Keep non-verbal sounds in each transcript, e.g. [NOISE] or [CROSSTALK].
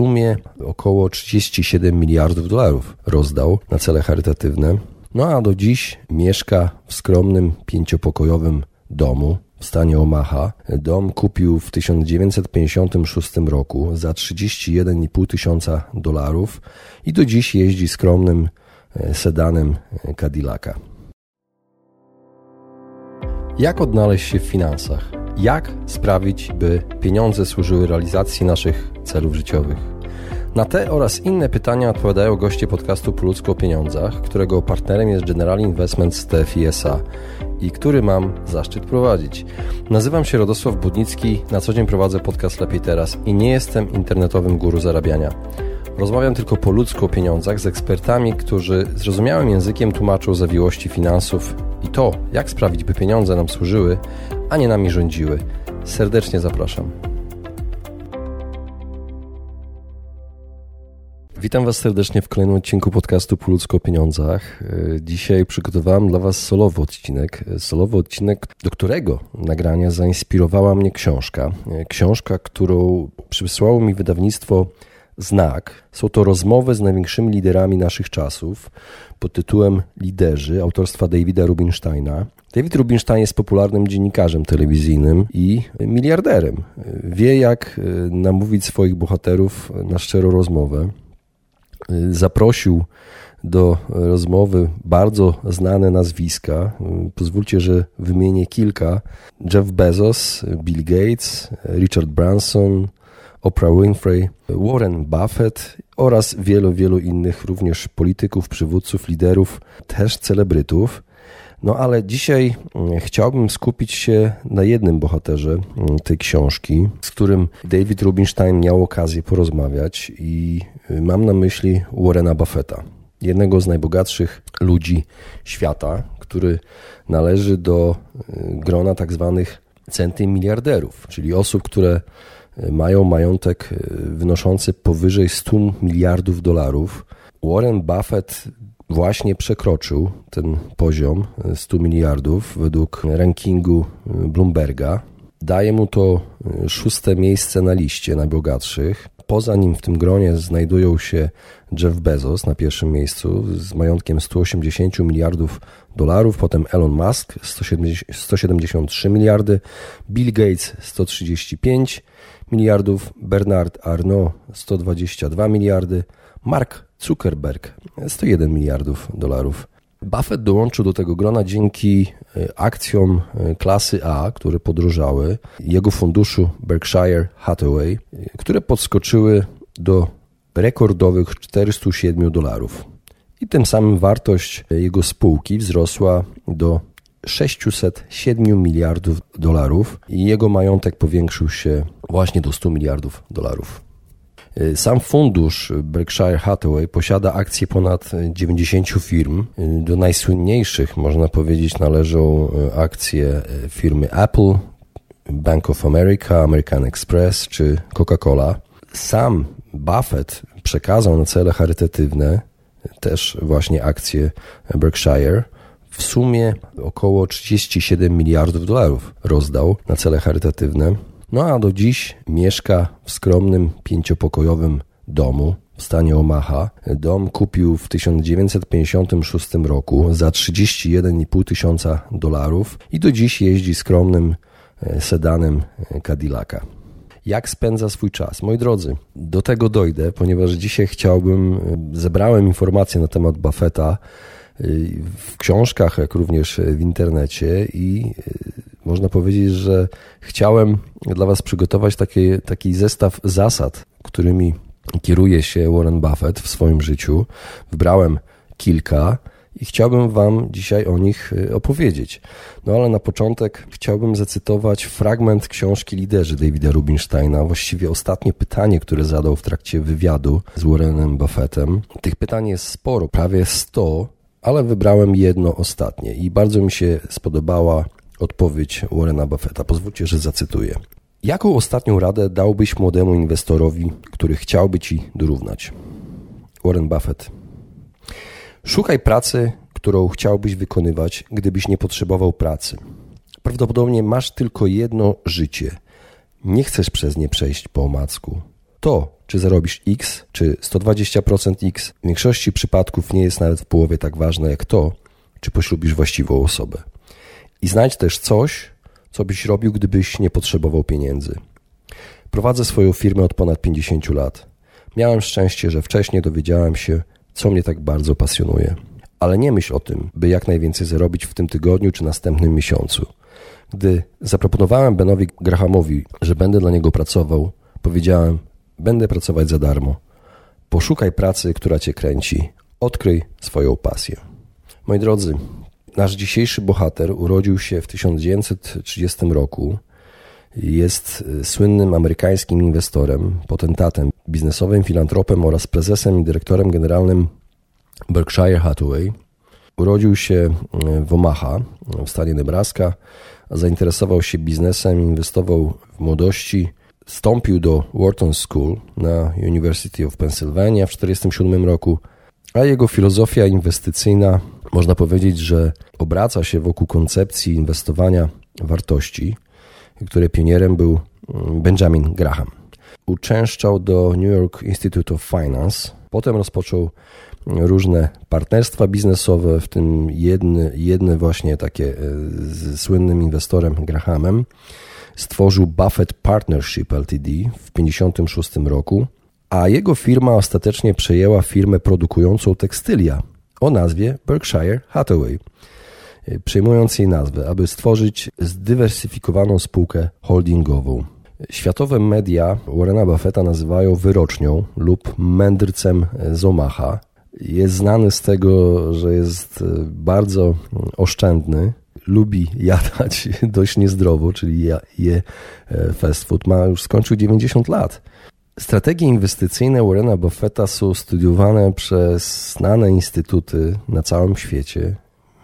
sumie około 37 miliardów dolarów rozdał na cele charytatywne. No a do dziś mieszka w skromnym pięciopokojowym domu w stanie Omaha. Dom kupił w 1956 roku za 31,5 tysiąca dolarów i do dziś jeździ skromnym e, sedanem e, Cadillaca. Jak odnaleźć się w finansach? Jak sprawić, by pieniądze służyły realizacji naszych celów życiowych? Na te oraz inne pytania odpowiadają goście podcastu Po ludzku o pieniądzach, którego partnerem jest General Investments TFISA i który mam zaszczyt prowadzić. Nazywam się Radosław Budnicki, na co dzień prowadzę podcast Lepiej Teraz i nie jestem internetowym guru zarabiania. Rozmawiam tylko po ludzku o pieniądzach z ekspertami, którzy zrozumiałym językiem tłumaczą zawiłości finansów i to, jak sprawić, by pieniądze nam służyły, a nie nami rządziły. Serdecznie zapraszam. Witam Was serdecznie w kolejnym odcinku podcastu Po ludzku o pieniądzach. Dzisiaj przygotowałem dla Was solowy odcinek. Solowy odcinek, do którego nagrania zainspirowała mnie książka. Książka, którą przysłało mi wydawnictwo Znak. Są to rozmowy z największymi liderami naszych czasów pod tytułem Liderzy autorstwa Davida Rubinsteina. David Rubinstein jest popularnym dziennikarzem telewizyjnym i miliarderem. Wie, jak namówić swoich bohaterów na szczerą rozmowę. Zaprosił do rozmowy bardzo znane nazwiska. Pozwólcie, że wymienię kilka: Jeff Bezos, Bill Gates, Richard Branson, Oprah Winfrey, Warren Buffett oraz wielu, wielu innych również polityków, przywódców, liderów, też celebrytów. No ale dzisiaj mm, chciałbym skupić się na jednym bohaterze mm, tej książki, z którym David Rubinstein miał okazję porozmawiać i y, mam na myśli Warrena Buffetta, jednego z najbogatszych ludzi świata, który należy do y, grona tak zwanych centymiliarderów, czyli osób, które mają majątek e, wynoszący powyżej 100 miliardów dolarów. Warren Buffett właśnie przekroczył ten poziom 100 e, miliardów według rankingu e, Bloomberga. Daje mu to szóste miejsce na liście najbogatszych. Poza nim w tym gronie znajdują się Jeff Bezos na pierwszym miejscu z majątkiem 180 miliardów dolarów, potem Elon Musk 173 miliardy, Bill Gates 135 miliardów, Bernard Arnault 122 miliardy, Mark Zuckerberg 101 miliardów dolarów. Buffett dołączył do tego grona dzięki e, akcjom e, klasy A, które podróżały, jego funduszu Berkshire Hathaway, e, które podskoczyły do rekordowych 407 dolarów. I tym samym wartość jego spółki wzrosła do 607 miliardów dolarów i jego majątek powiększył się właśnie do 100 miliardów dolarów. Y, sam fundusz Berkshire Hathaway posiada akcje ponad 90 firm. Y, do najsłynniejszych, można powiedzieć, należą y, akcje firmy Apple, Bank of America, American Express czy Coca-Cola. Sam Buffett przekazał na cele charytatywne też właśnie akcje Berkshire w sumie około 37 miliardów dolarów rozdał na cele charytatywne. No a do dziś mieszka w skromnym pięciopokojowym domu w stanie Omaha. Dom kupił w 1956 roku za 31,5 tysiąca dolarów i do dziś jeździ skromnym e, sedanem e, Cadillaca. Jak spędza swój czas? Moi drodzy, do tego dojdę, ponieważ dzisiaj chciałbym, e, zebrałem informacje na temat Buffetta w książkach, jak również w internecie i e, można powiedzieć, że chciałem dla Was przygotować taki, zestaw zasad, którymi kieruje się Warren Buffett w swoim życiu. Wybrałem kilka i chciałbym Wam dzisiaj o nich e, opowiedzieć. No ale na początek chciałbym zacytować fragment książki Liderzy Davida Rubinsteina, właściwie ostatnie pytanie, które zadał w trakcie wywiadu z Warrenem Buffettem. Tych pytań jest sporo, prawie 100 ale wybrałem jedno ostatnie i bardzo mi się spodobała odpowiedź Warrena Buffetta. Pozwólcie, że zacytuję. Jaką ostatnią radę dałbyś młodemu inwestorowi, który chciałby ci dorównać? Warren Buffett. Szukaj pracy, którą chciałbyś wykonywać, gdybyś nie potrzebował pracy. Prawdopodobnie masz tylko jedno życie. Nie chcesz przez nie przejść po omacku. To, czy zarobisz X, czy 120% X, w większości przypadków nie jest nawet w połowie tak ważne jak to, czy poślubisz właściwą osobę. I znajdź też coś, co byś robił, gdybyś nie potrzebował pieniędzy. Prowadzę swoją firmę od ponad 50 lat. Miałem szczęście, że wcześniej dowiedziałem się, co mnie tak bardzo pasjonuje. Ale nie myśl o tym, by jak najwięcej zarobić w tym tygodniu czy następnym miesiącu. Gdy zaproponowałem Benowi Grahamowi, że będę dla niego pracował, powiedziałem: Będę pracować za darmo. Poszukaj pracy, która cię kręci. Odkryj swoją pasję. Moi drodzy, nasz dzisiejszy bohater urodził się w 1930 roku. Jest słynnym amerykańskim inwestorem, potentatem, biznesowym filantropem oraz prezesem i dyrektorem generalnym Berkshire Hathaway. Urodził się w Omaha, w stanie Nebraska. Zainteresował się biznesem, inwestował w młodości. Wstąpił do Wharton School na University of Pennsylvania w 1947 roku, a jego filozofia inwestycyjna można powiedzieć, że obraca się wokół koncepcji inwestowania wartości, której pionierem był Benjamin Graham. Uczęszczał do New York Institute of Finance, potem rozpoczął różne partnerstwa biznesowe, w tym jedne, jedne właśnie takie e, z słynnym inwestorem Grahamem. Stworzył Buffett Partnership Ltd. w 1956 roku, a jego firma ostatecznie przejęła firmę produkującą tekstylia o nazwie Berkshire Hathaway, przejmując jej nazwę, aby stworzyć zdywersyfikowaną spółkę holdingową. Światowe media Warrena Buffetta nazywają wyrocznią lub mędrcem z Omaha. Jest znany z tego, że jest e, bardzo oszczędny, lubi jadać [LAUGHS] dość niezdrowo, czyli je e, fast food. Ma już skończył 90 lat. Strategie inwestycyjne Warrena Buffetta są studiowane przez znane instytuty na całym świecie.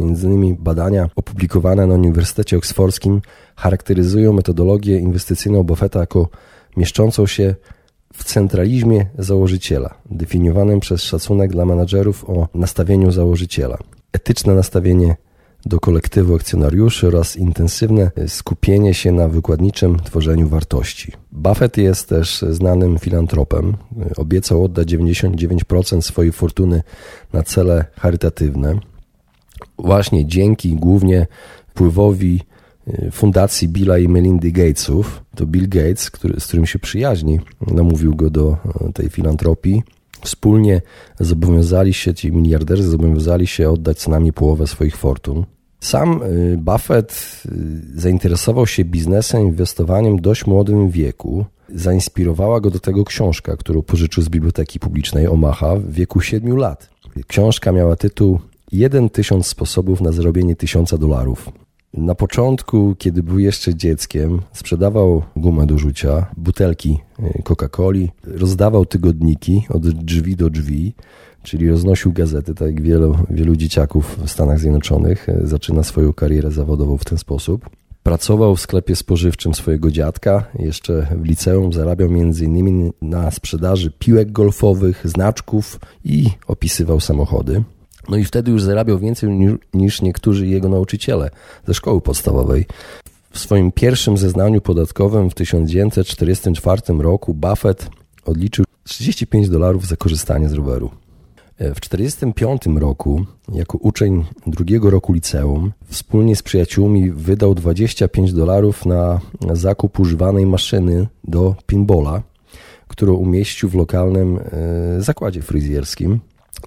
Między innymi badania opublikowane na Uniwersytecie Oksfordzkim charakteryzują metodologię inwestycyjną Buffetta jako mieszczącą się w centralizmie założyciela, definiowanym przez szacunek dla menadżerów o nastawieniu założyciela, etyczne nastawienie do kolektywu akcjonariuszy oraz intensywne skupienie się na wykładniczym tworzeniu wartości. Buffett jest też znanym filantropem. Obiecał oddać 99% swojej fortuny na cele charytatywne. Właśnie dzięki głównie wpływowi Y, fundacji Billa i Melindy Gatesów. To Bill Gates, który, z którym się przyjaźni, namówił go do e, tej filantropii. Wspólnie zobowiązali się, ci miliarderzy zobowiązali się oddać co najmniej połowę swoich fortun. Sam y, Buffett y, zainteresował się biznesem, inwestowaniem w dość młodym wieku. Zainspirowała go do tego książka, którą pożyczył z Biblioteki Publicznej Omaha w wieku 7 lat. Książka miała tytuł Jeden tysiąc sposobów na zrobienie tysiąca dolarów. Na początku, kiedy był jeszcze dzieckiem, sprzedawał gumę do rzucia, butelki y, Coca-Coli, rozdawał tygodniki od drzwi do drzwi, czyli roznosił gazety, tak jak wielu, wielu dzieciaków w Stanach Zjednoczonych. Y, zaczyna swoją karierę zawodową w ten sposób. Pracował w sklepie spożywczym swojego dziadka, jeszcze w liceum zarabiał m.in. na sprzedaży piłek golfowych, znaczków i opisywał samochody. No i wtedy już zarabiał więcej niż niektórzy jego nauczyciele ze szkoły podstawowej. W swoim pierwszym zeznaniu podatkowym w 1944 roku Buffett odliczył 35 dolarów za korzystanie z roweru. E, w 1945 roku, jako uczeń drugiego roku liceum, wspólnie z przyjaciółmi wydał 25 dolarów na zakup używanej maszyny do pinbola, którą umieścił w lokalnym e, zakładzie fryzjerskim.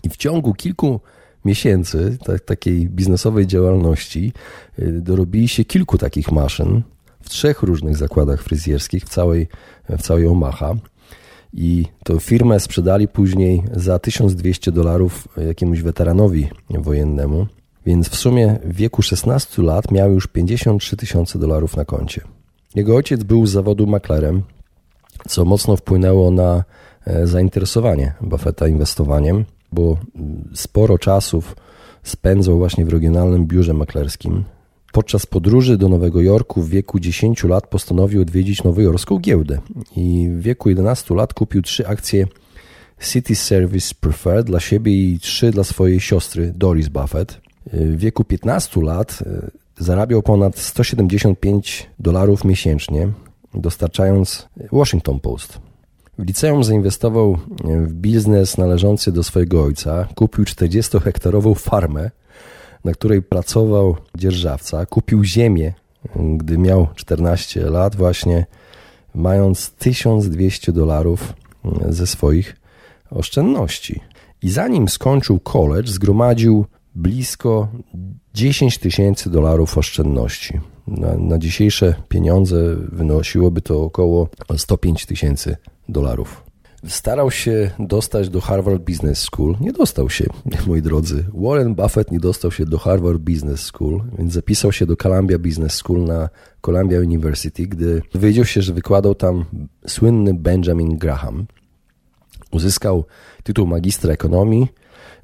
I w ciągu kilku miesięcy tak, takiej biznesowej działalności y, dorobili się kilku takich maszyn w trzech różnych zakładach fryzjerskich w całej, w całej Omaha. I tą firmę sprzedali później za 1200 dolarów jakiemuś weteranowi wojennemu. Więc w sumie w wieku 16 lat miał już 53 tysiące dolarów na koncie. Jego ojciec był z zawodu maklerem, co mocno wpłynęło na e, zainteresowanie Buffetta inwestowaniem bo sporo czasów spędzał właśnie w regionalnym biurze maklerskim. Podczas podróży do Nowego Jorku w wieku 10 lat postanowił odwiedzić nowojorską giełdę i w wieku 11 lat kupił trzy akcje City Service Preferred dla siebie i trzy dla swojej siostry Doris Buffett. W wieku 15 lat e, zarabiał ponad 175 dolarów miesięcznie, dostarczając Washington Post. W liceum zainwestował w biznes należący do swojego ojca. Kupił 40-hektarową farmę, na której pracował dzierżawca. Kupił ziemię, gdy miał 14 lat, właśnie mając 1200 dolarów ze swoich oszczędności. I zanim skończył college, zgromadził blisko 10 tysięcy dolarów oszczędności. Na, na dzisiejsze pieniądze wynosiłoby to około 105 tysięcy dolarów. Starał się dostać do Harvard Business School. Nie dostał się, [LAUGHS] moi drodzy. Warren Buffett nie dostał się do Harvard Business School, więc zapisał się do Columbia Business School na Columbia University, gdy dowiedział się, że wykładał tam słynny Benjamin Graham. Uzyskał tytuł magistra ekonomii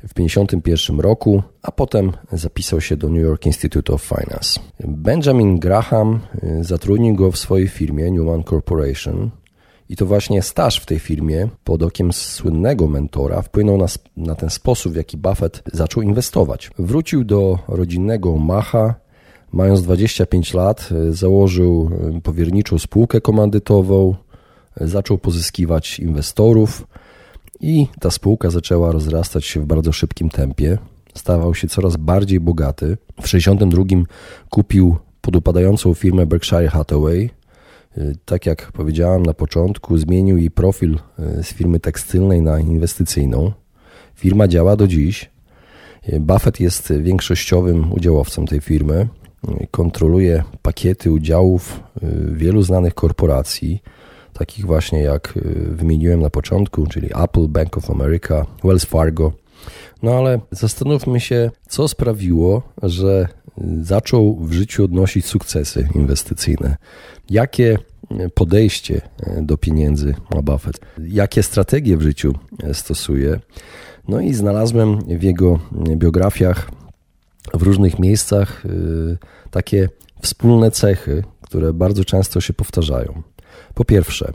w 1951 roku, a potem zapisał się do New York Institute of Finance. Benjamin Graham y, zatrudnił go w swojej firmie Newman Corporation i to właśnie staż w tej firmie pod okiem słynnego mentora wpłynął na, na ten sposób, w jaki Buffett zaczął inwestować. Wrócił do rodzinnego Macha, mając 25 lat, y, założył y, powierniczą spółkę komandytową, zaczął pozyskiwać inwestorów, i ta spółka zaczęła rozrastać się w bardzo szybkim tempie. Stawał się coraz bardziej bogaty. W 1962 kupił podupadającą firmę Berkshire Hathaway. Y, tak jak powiedziałem na początku, zmienił jej profil y, z firmy tekstylnej na inwestycyjną. Firma działa do dziś. Y, Buffett jest większościowym udziałowcem tej firmy. Kontroluje pakiety udziałów wielu znanych korporacji takich właśnie jak y, wymieniłem na początku, czyli Apple, Bank of America, Wells Fargo. No ale zastanówmy się, co sprawiło, że zaczął w życiu odnosić sukcesy inwestycyjne. Jakie podejście do pieniędzy ma Buffett? Jakie strategie w życiu stosuje? No i znalazłem w jego biografiach w różnych miejscach y, takie wspólne cechy, które bardzo często się powtarzają. Po pierwsze,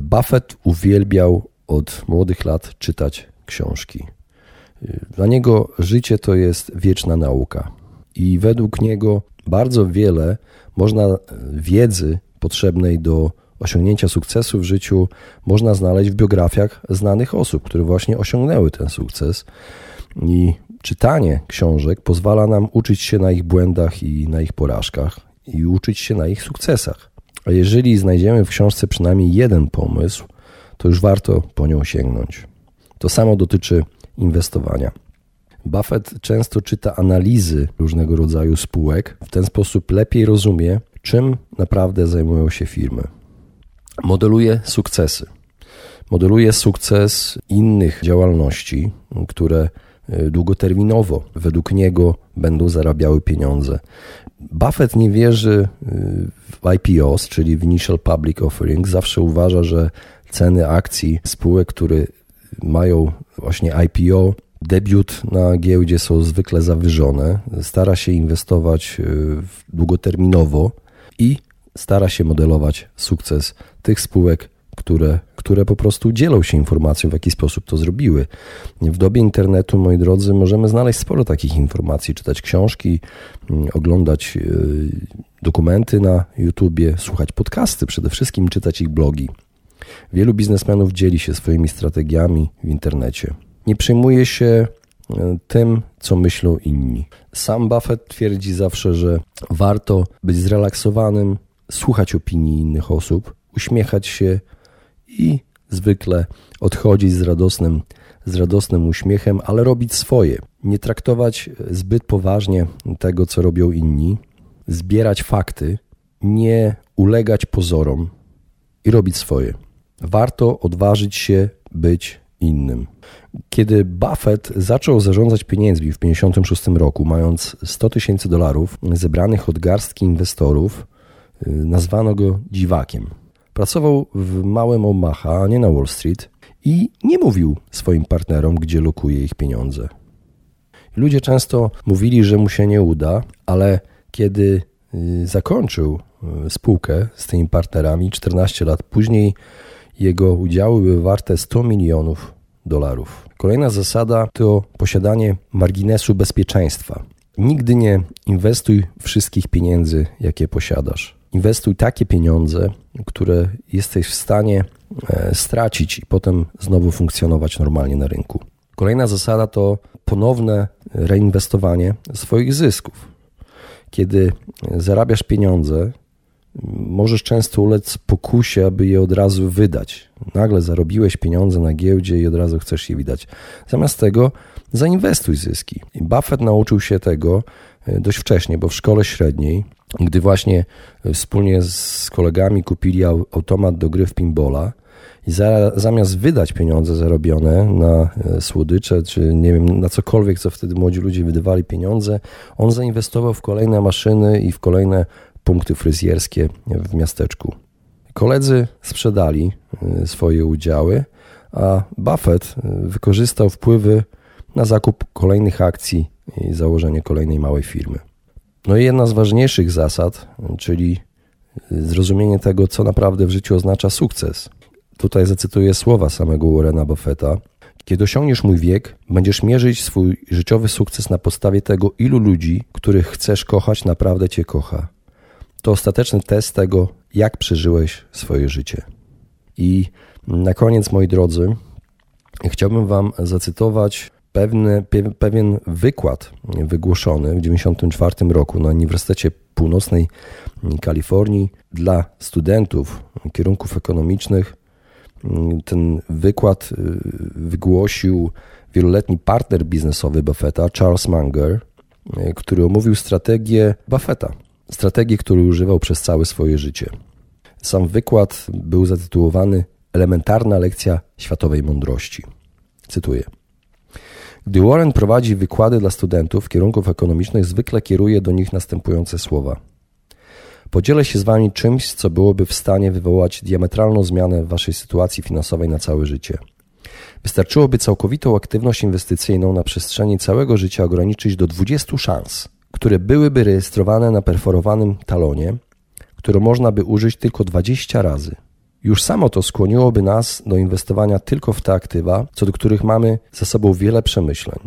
Buffett uwielbiał od młodych lat czytać książki. Dla niego życie to jest wieczna nauka. I według niego bardzo wiele można wiedzy potrzebnej do osiągnięcia sukcesu w życiu można znaleźć w biografiach znanych osób, które właśnie osiągnęły ten sukces. I czytanie książek pozwala nam uczyć się na ich błędach i na ich porażkach i uczyć się na ich sukcesach. A jeżeli znajdziemy w książce przynajmniej jeden pomysł, to już warto po nią sięgnąć. To samo dotyczy inwestowania. Buffett często czyta analizy różnego rodzaju spółek, w ten sposób lepiej rozumie, czym naprawdę zajmują się firmy. Modeluje sukcesy. Modeluje sukces innych działalności, które długoterminowo według niego będą zarabiały pieniądze. Buffett nie wierzy y, w IPOs, czyli w Initial Public Offering. Zawsze uważa, że ceny akcji spółek, które mają właśnie IPO, debiut na giełdzie są zwykle zawyżone. Stara się inwestować y, długoterminowo i stara się modelować sukces tych spółek, które, które po prostu dzielą się informacją, w jaki sposób to zrobiły. W dobie internetu, moi drodzy, możemy znaleźć sporo takich informacji, czytać książki, mm, oglądać y, dokumenty na YouTubie, słuchać podcasty, przede wszystkim czytać ich blogi. Wielu biznesmenów dzieli się swoimi strategiami w internecie. Nie przejmuje się y, tym, co myślą inni. Sam Buffett twierdzi zawsze, że warto być zrelaksowanym, słuchać opinii innych osób, uśmiechać się i zwykle odchodzić z radosnym, z radosnym uśmiechem, ale robić swoje. Nie traktować zbyt poważnie tego, co robią inni, zbierać fakty, nie ulegać pozorom i robić swoje. Warto odważyć się być innym. Kiedy Buffett zaczął zarządzać pieniędzmi w 1956 roku, mając 100 tysięcy dolarów zebranych od garstki inwestorów, nazwano go dziwakiem. Pracował w małym Omaha, a nie na Wall Street i nie mówił swoim partnerom, gdzie lokuje ich pieniądze. Ludzie często mówili, że mu się nie uda, ale kiedy y, zakończył y, spółkę z tymi partnerami 14 lat później, jego udziały były warte 100 milionów dolarów. Kolejna zasada to posiadanie marginesu bezpieczeństwa. Nigdy nie inwestuj wszystkich pieniędzy, jakie posiadasz. Inwestuj takie pieniądze, które jesteś w stanie e, stracić i potem znowu funkcjonować normalnie na rynku. Kolejna zasada to ponowne reinwestowanie swoich zysków. Kiedy zarabiasz pieniądze, możesz często ulec pokusie, aby je od razu wydać. Nagle zarobiłeś pieniądze na giełdzie i od razu chcesz je wydać. Zamiast tego zainwestuj zyski. Buffett nauczył się tego e, dość wcześnie, bo w szkole średniej, gdy właśnie wspólnie z kolegami kupili automat do gry w pinbola, i za, zamiast wydać pieniądze zarobione na e, słodycze, czy nie wiem, na cokolwiek, co wtedy młodzi ludzie wydawali pieniądze, on zainwestował w kolejne maszyny i w kolejne punkty fryzjerskie w miasteczku. Koledzy sprzedali e, swoje udziały, a Buffett e, wykorzystał wpływy na zakup kolejnych akcji i założenie kolejnej małej firmy. No i jedna z ważniejszych zasad, czyli zrozumienie tego, co naprawdę w życiu oznacza sukces. Tutaj zacytuję słowa samego Warrena Buffetta. Kiedy osiągniesz mój wiek, będziesz mierzyć swój życiowy sukces na podstawie tego, ilu ludzi, których chcesz kochać, naprawdę cię kocha. To ostateczny test tego, jak przeżyłeś swoje życie. I na koniec, moi drodzy, chciałbym Wam zacytować pewny, pewien wykład wygłoszony w 1994 roku na Uniwersytecie Północnej Kalifornii dla studentów kierunków ekonomicznych ten wykład y, wygłosił wieloletni partner biznesowy Buffetta, Charles Munger, y, który omówił strategię Buffetta, strategię, której używał przez całe swoje życie. Sam wykład był zatytułowany Elementarna lekcja światowej mądrości. Cytuję. Gdy Warren prowadzi wykłady dla studentów kierunków ekonomicznych, zwykle kieruje do nich następujące słowa – Podzielę się z Wami czymś, co byłoby w stanie wywołać diametralną zmianę w Waszej sytuacji finansowej na całe życie. Wystarczyłoby całkowitą aktywność inwestycyjną na przestrzeni całego życia ograniczyć do 20 szans, które byłyby rejestrowane na perforowanym talonie, które można by użyć tylko 20 razy. Już samo to skłoniłoby nas do inwestowania tylko w te aktywa, co do których mamy za sobą wiele przemyśleń.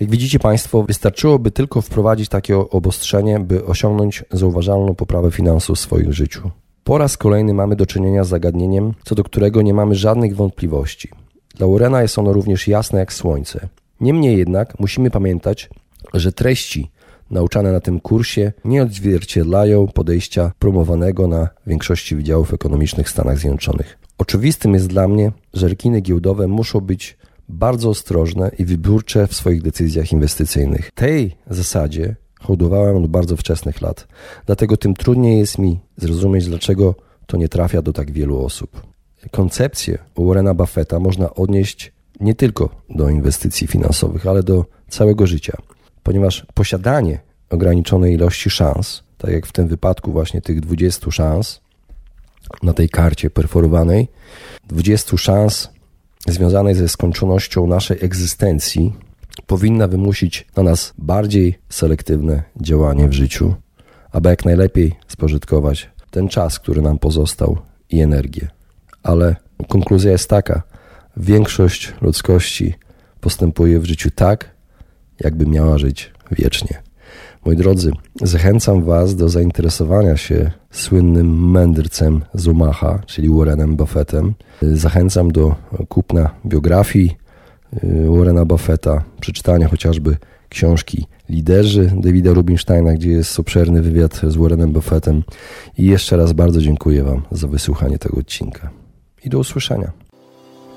Jak widzicie Państwo, wystarczyłoby tylko wprowadzić takie obostrzenie, by osiągnąć zauważalną poprawę finansów w swoim życiu. Po raz kolejny mamy do czynienia z zagadnieniem, co do którego nie mamy żadnych wątpliwości. Dla Warrena jest ono również jasne jak słońce. Niemniej jednak musimy pamiętać, że treści nauczane na tym kursie nie odzwierciedlają podejścia promowanego na większości wydziałów ekonomicznych w Stanach Zjednoczonych. Oczywistym jest dla mnie, że rekiny giełdowe muszą być bardzo ostrożne i wybiórcze w swoich decyzjach inwestycyjnych. Tej zasadzie hołdowałem od bardzo wczesnych lat, dlatego tym trudniej jest mi zrozumieć, dlaczego to nie trafia do tak wielu osób. Koncepcję Warrena Buffetta można odnieść nie tylko do inwestycji finansowych, ale do całego życia, ponieważ posiadanie ograniczonej ilości szans, tak jak w tym wypadku właśnie tych 20 szans na tej karcie perforowanej, 20 szans związanej ze skończonością naszej egzystencji powinna wymusić na nas bardziej selektywne działanie w życiu, aby jak najlepiej spożytkować ten czas, który nam pozostał i energię. Ale konkluzja jest taka: większość ludzkości postępuje w życiu tak, jakby miała żyć wiecznie. Moi drodzy, zachęcam Was do zainteresowania się słynnym mędrcem z Omaha, czyli Warrenem Buffettem. Zachęcam do kupna biografii y, Warrena Buffetta, przeczytania chociażby książki Liderzy Davida Rubinsteina, gdzie jest obszerny wywiad z Warrenem Buffettem. I jeszcze raz bardzo dziękuję Wam za wysłuchanie tego odcinka. I do usłyszenia.